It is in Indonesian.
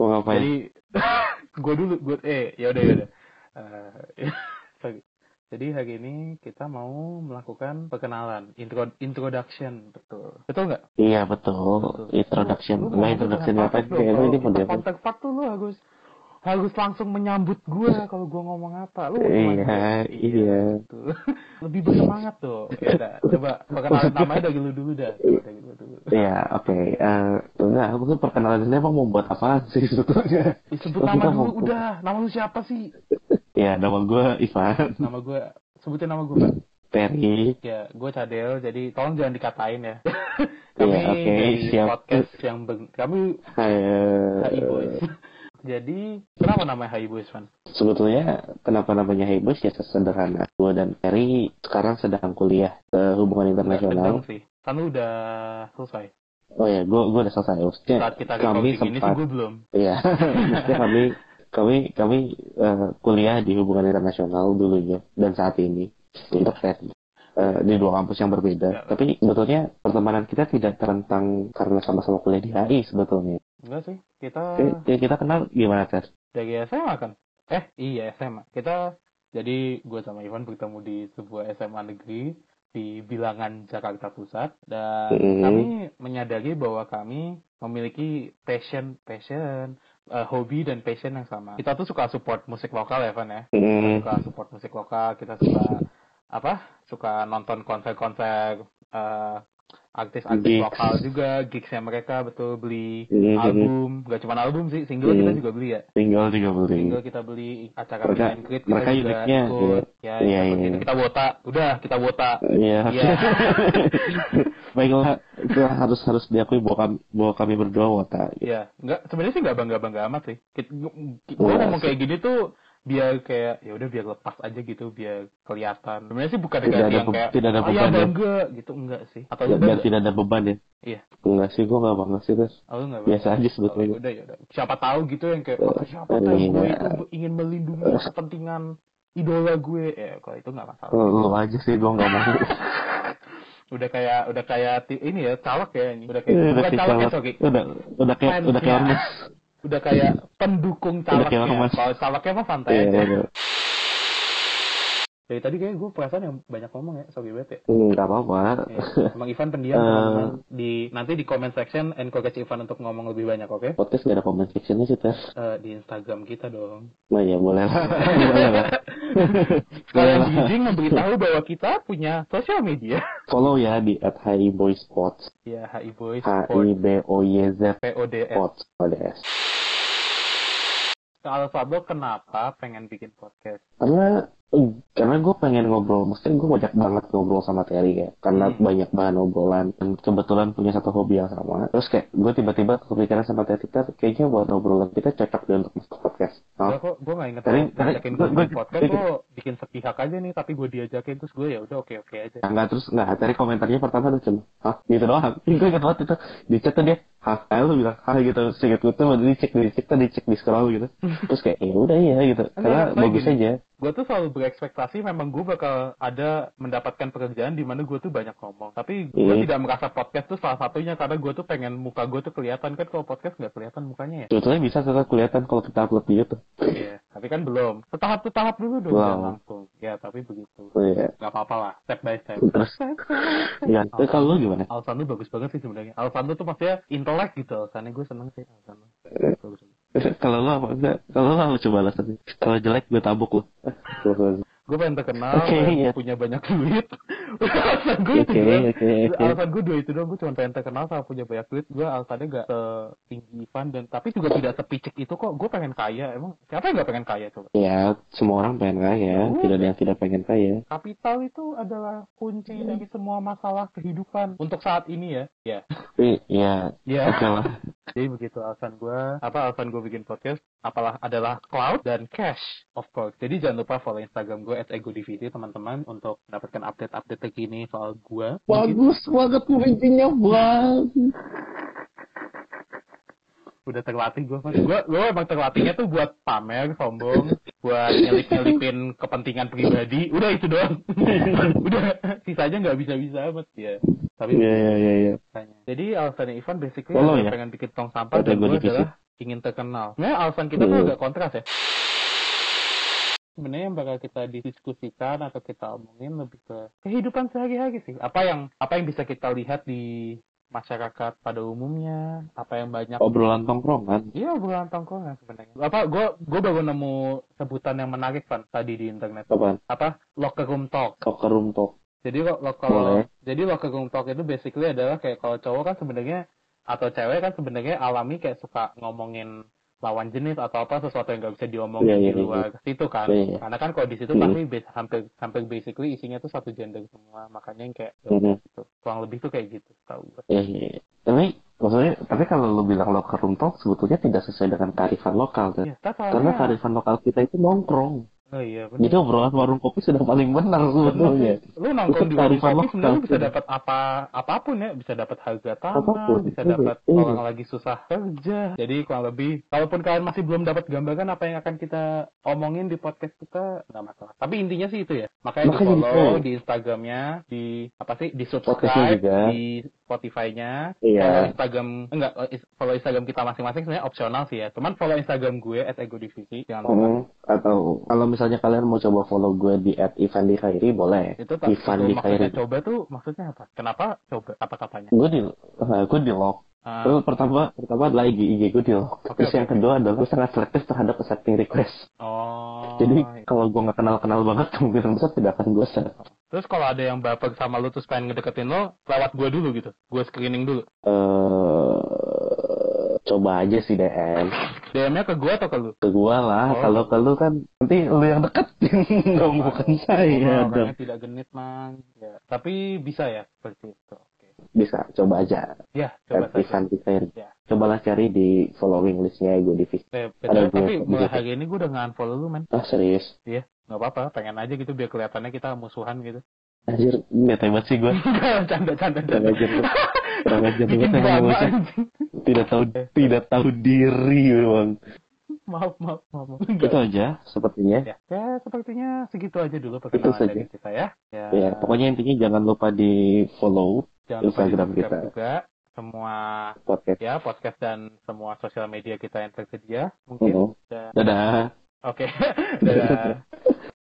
Mau ngapain? Jadi gue dulu gue eh ya udah ya udah. Sorry. Jadi hari ini kita mau melakukan perkenalan, intro introduction, betul. Betul nggak? Iya betul. Betul. Introduction. Lu- Nah introduction apa? Kayaknya ini kita model. kontak part tuh lu harus harus langsung menyambut gue kalau gue ngomong apa. Lu Iya, gimana? iya. betul. Lebih bersemangat tuh. Ya coba perkenalan namanya dari lu dulu dah. Dulu. Iya, oke. Eh, enggak, aku perkenalan ini emang mau buat apa sih sebetulnya? Disebut Oh, nama dulu udah. Nama lu siapa sih? Ya, nama gue Ivan Nama gue sebutin nama gue, Pak. Perry. Ya, gue Cadel, jadi tolong jangan dikatain ya. kami Iya, oke, dari siap. podcast yang kami Hai, eh, Boys. Jadi, kenapa namanya HI Boys, Van? sebetulnya kenapa namanya Boys ya sederhana. Gue dan Perry sekarang sedang kuliah ke hubungan internasional. sedang sih. Kan udah selesai. Oh ya, gue gue udah selesai. Maksudnya Saat kita kami ini sempat, gue belum. iya. Maksudnya kami kami kami eh, kuliah di hubungan internasional dulunya dan saat ini untuk tes eh, di dua kampus yang Ya. berbeda. Tapi sebetulnya pertemanan kita tidak terentang karena sama-sama kuliah di HI sebetulnya. Enggak sih. Kita Oke, kita kenal gimana tes? dari SMA kan? Eh, iya SMA. Kita jadi gue sama Ivan bertemu di sebuah SMA negeri di bilangan Jakarta Pusat dan Mhm. kami menyadari bahwa kami memiliki passion, passion, eh, hobi dan passion yang sama. Kita tuh suka support musik lokal ya, Van ya. Kita suka support musik lokal, kita suka apa? Suka nonton konser-konser eh, artis-artis Gigs. lokal juga, gigsnya mereka betul beli Mhm. album, gak cuma album sih, single kita Mhm. juga beli ya. tinggal juga beli. Single kita beli acara Mereka- kita mereka juga uniknya, ikut. Ya, seperti iya. itu. kita wota, udah kita wota. Iya. Iya. Baiklah, itu harus harus diakui bahwa kami, bahwa kami berdua wota. Iya, enggak sebenarnya sih nggak bangga bangga amat sih. Kita, Iya ngomong kayak gini tuh biar kayak ya udah biar lepas aja gitu, biar kelihatan. Sebenarnya sih bukan Tidak ada yang be- kayak tidak ada "Oh, ya beban ya." bangga gitu enggak sih. Atau ya Biar tidak ada beban ya. Iya. Enggak sih, gue gak banget sih terus. Oh, enggak Biasa aja Oh, sebetulnya. ya udah ya udah. Siapa tahu gitu yang kayak oh, siapa tahu iya. gue itu ingin melindungi kepentingan idola gue. Ya kalau itu nggak masalah. Lu, lu aja sih, gue gak mau. Udah kayak udah kayak ini ya calak ya ini. Udah kayak udah bukan kayak calak ya sorry. Udah, udah kayak, udah kayak ya. Udah kayak pendukung ormas. Kalau calaknya mah santai Iya, aja. iya. Dari tadi kayak gue perasaan yang banyak ngomong ya, sorry banget ya. Hmm, Gak apa-apa. Ya, Emang Ivan pendiam, teman-teman. Di nanti di comment section encourage Ivan untuk ngomong lebih banyak, oke? Podcast gak ada comment sectionnya sih, Tes. Eh, di Instagram kita dong. Nah ya, boleh lah. boleh lah. Boleh Kalian. Jijing memberitahu bahwa kita punya sosial media. Follow ya di at Sports. ya, HI Boys, H-I-B-O-Y-Z PODS. Sports. Kalau Fablo kenapa pengen bikin podcast? karena karena gue pengen ngobrol maksudnya gue banyak banget ngobrol sama Terry ya karena Hmm. banyak bahan obrolan dan kebetulan punya satu hobi yang sama. Terus kayak gue tiba-tiba kepikiran sama Terry kita kayaknya buat obrolan kita cocok deh untuk masuk podcast. Gue Hah? kok gue gak inget lo ngajakin gue gua- podcast lo bikin sepihak aja nih tapi gue diajakin terus gue ya udah oke oke aja. Nah, nggak terus nggak Terry komentarnya pertama tuh cuma hah? Gitu doang. Gue inget banget itu. Di chat tuh dia hah? Kayak lu bilang hah gitu. Singkat gue tuh dicek dicek tuh dicek di scroll gitu. Terus kayak ya udah iya gitu. Karena Enggak, bagus aja gue tuh selalu berekspektasi memang gue bakal ada mendapatkan pekerjaan di mana gue tuh banyak ngomong. Tapi gue Hmm. tidak merasa podcast tuh salah satunya karena gue tuh pengen muka gue tuh kelihatan. Kan kalau podcast nggak kelihatan mukanya ya? Sebetulnya bisa tetap kelihatan kalau kita upload di YouTube. Iya, tapi kan belum. Setahap setahap dulu dong Wow. langsung. Ya tapi begitu. Oh, iya. Nggak apa-apa lah step by step. Terus? Ya terus kalau lu gimana? Alasan lu bagus banget sih sebenarnya. Alasan lu tuh maksudnya intelek gitu alasannya gue seneng sih alasan lu. Bagus kalau lo apa? Enggak. Kalau lo apa coba alasannya? Kalau jelek gue tabuk lo gue pengen terkenal pengen iya. punya banyak duit alasan gue itu oke doang. oke oke. alasan gue dua itu dong gue cuma pengen terkenal sama punya banyak duit. Gue alasannya gak setinggi Ivan dan tapi juga tidak sepicik itu kok. Gue pengen kaya emang. Siapa yang gak pengen kaya coba? Ya semua orang pengen kaya. Oh. tidak ada yang tidak pengen kaya. Kapital itu adalah kunci dari semua masalah kehidupan untuk saat ini ya. Ya. Tapi ya. Ya jadi begitu alasan gue apa alasan gue bikin podcast? Apalah adalah cloud dan cash of course. Jadi jangan lupa follow instagram gue at egodividi teman-teman untuk mendapatkan update-update terkini soal gue Mungkin- bagus banget kuncinya bang udah terlatih gue mas gue gue emang terlatihnya tuh buat pamer sombong buat nyelip nyelipin kepentingan pribadi udah itu doang udah sisanya nggak bisa bisa amat ya tapi iya iya iya iya Tanya. Jadi alasannya Ivan basically adalah ya. pengen bikin tong sampah Ada dan divisi. adalah ingin terkenal. Sebenarnya alasan kita tuh Hmm. agak kontras ya. Sebenarnya yang bakal kita didiskusikan atau kita omongin lebih ke kehidupan sehari-hari sih. Apa yang apa yang bisa kita lihat di masyarakat pada umumnya, apa yang banyak Obrolan tongkrongan. Iya, obrolan tongkrongan sebenarnya. Apa gue gue baru nemu sebutan yang menarik kan tadi di internet. Apaan? Apa locker room talk. Locker room talk. Jadi lo, lo- kalau jadi locker room talk itu basically adalah kayak kalau cowok kan sebenarnya atau cewek kan sebenarnya alami kayak suka ngomongin lawan jenis atau apa sesuatu yang gak bisa diomongin Iya, di iya, iya. luar situ kan. Iya, iya. Karena kan kalau di situ Hmm. pasti hampir hampir basically isinya tuh satu gender semua. Makanya yang kayak ya Mhm. udah gitu. Kurang lebih tuh kayak gitu tahu. Iya, iya. iya. Tapi maksudnya, tapi kalau lu bilang locker room talk sebetulnya tidak sesuai dengan kearifan lokal kan? Tak Karena kearifan lokal kita itu nongkrong. Oh iya, benar. Jadi obrolan warung kopi sudah paling benar sebetulnya. lu nongkrong di warung kopi sebenarnya bisa dapat apa apa pun ya. Bisa dapat harga tanah Apa pun, bisa iya, dapat iya. orang lagi susah kerja. Jadi kurang lebih kalaupun kalian masih belum dapat gambaran apa yang akan kita omongin di podcast kita nggak masalah. Tapi intinya sih itu ya. Makanya, Makanya di follow di instagramnya di apa sih di subscribe di Spotify-nya. Iya. follow Instagram enggak follow Instagram kita masing-masing sebenarnya opsional sih ya. Cuman follow Instagram gue at ego divisi jangan lupa. Hmm, atau kalau misalnya kalian mau coba follow gue di at Ivan di Khairi boleh. itu tak Ivan di Khairi. coba tuh maksudnya apa kenapa coba apa katanya Gue di eh, gue di lock. Terus pertama pertama adalah IG IG gue di lock. Oke, Terus oke. yang kedua adalah gue sangat selektif terhadap accepting request. Oh. Jadi kalau gue nggak kenal kenal banget kemungkinan besar tidak akan gue set. Terus kalau ada yang baper sama lu terus pengen ngedeketin lo, lewat gue dulu gitu. Gue screening dulu. eh coba aja sih DM DM-nya ke gue atau ke lu? ke gue lah. Oh. Kalau ke lu kan nanti lu yang deketin nggak bukan saya dong. orangnya tidak genit, Mang. Ya. Tapi bisa ya seperti itu. Oke. Bisa coba aja. Ya, coba saja. di Khairi. Ya. Cobalah cari di following listnya gue divisi. Eh, Ada tapi gue- mulai hari ini gue udah nge-unfollow lu, men. Ah serius? Iya, nggak apa-apa. Pengen aja gitu biar kelihatannya kita musuhan gitu. Anjir, bete banget sih gue. canda, canda, Kurang canda. ajar, kurang ajar Bikin bocah. anjing. Tidak tahu, tidak tahu diri memang. Maaf, maaf, maaf. maaf. Itu aja sepertinya. Ya, ya, sepertinya segitu aja dulu perkenalan saja. dari kita ya. Ya, Ya, pokoknya intinya jangan lupa di follow jangan lupa Instagram kita. juga semua podcast. ya podcast dan semua sosial media kita yang tersedia mungkin Mhm. Dan- Dadah. oke dadah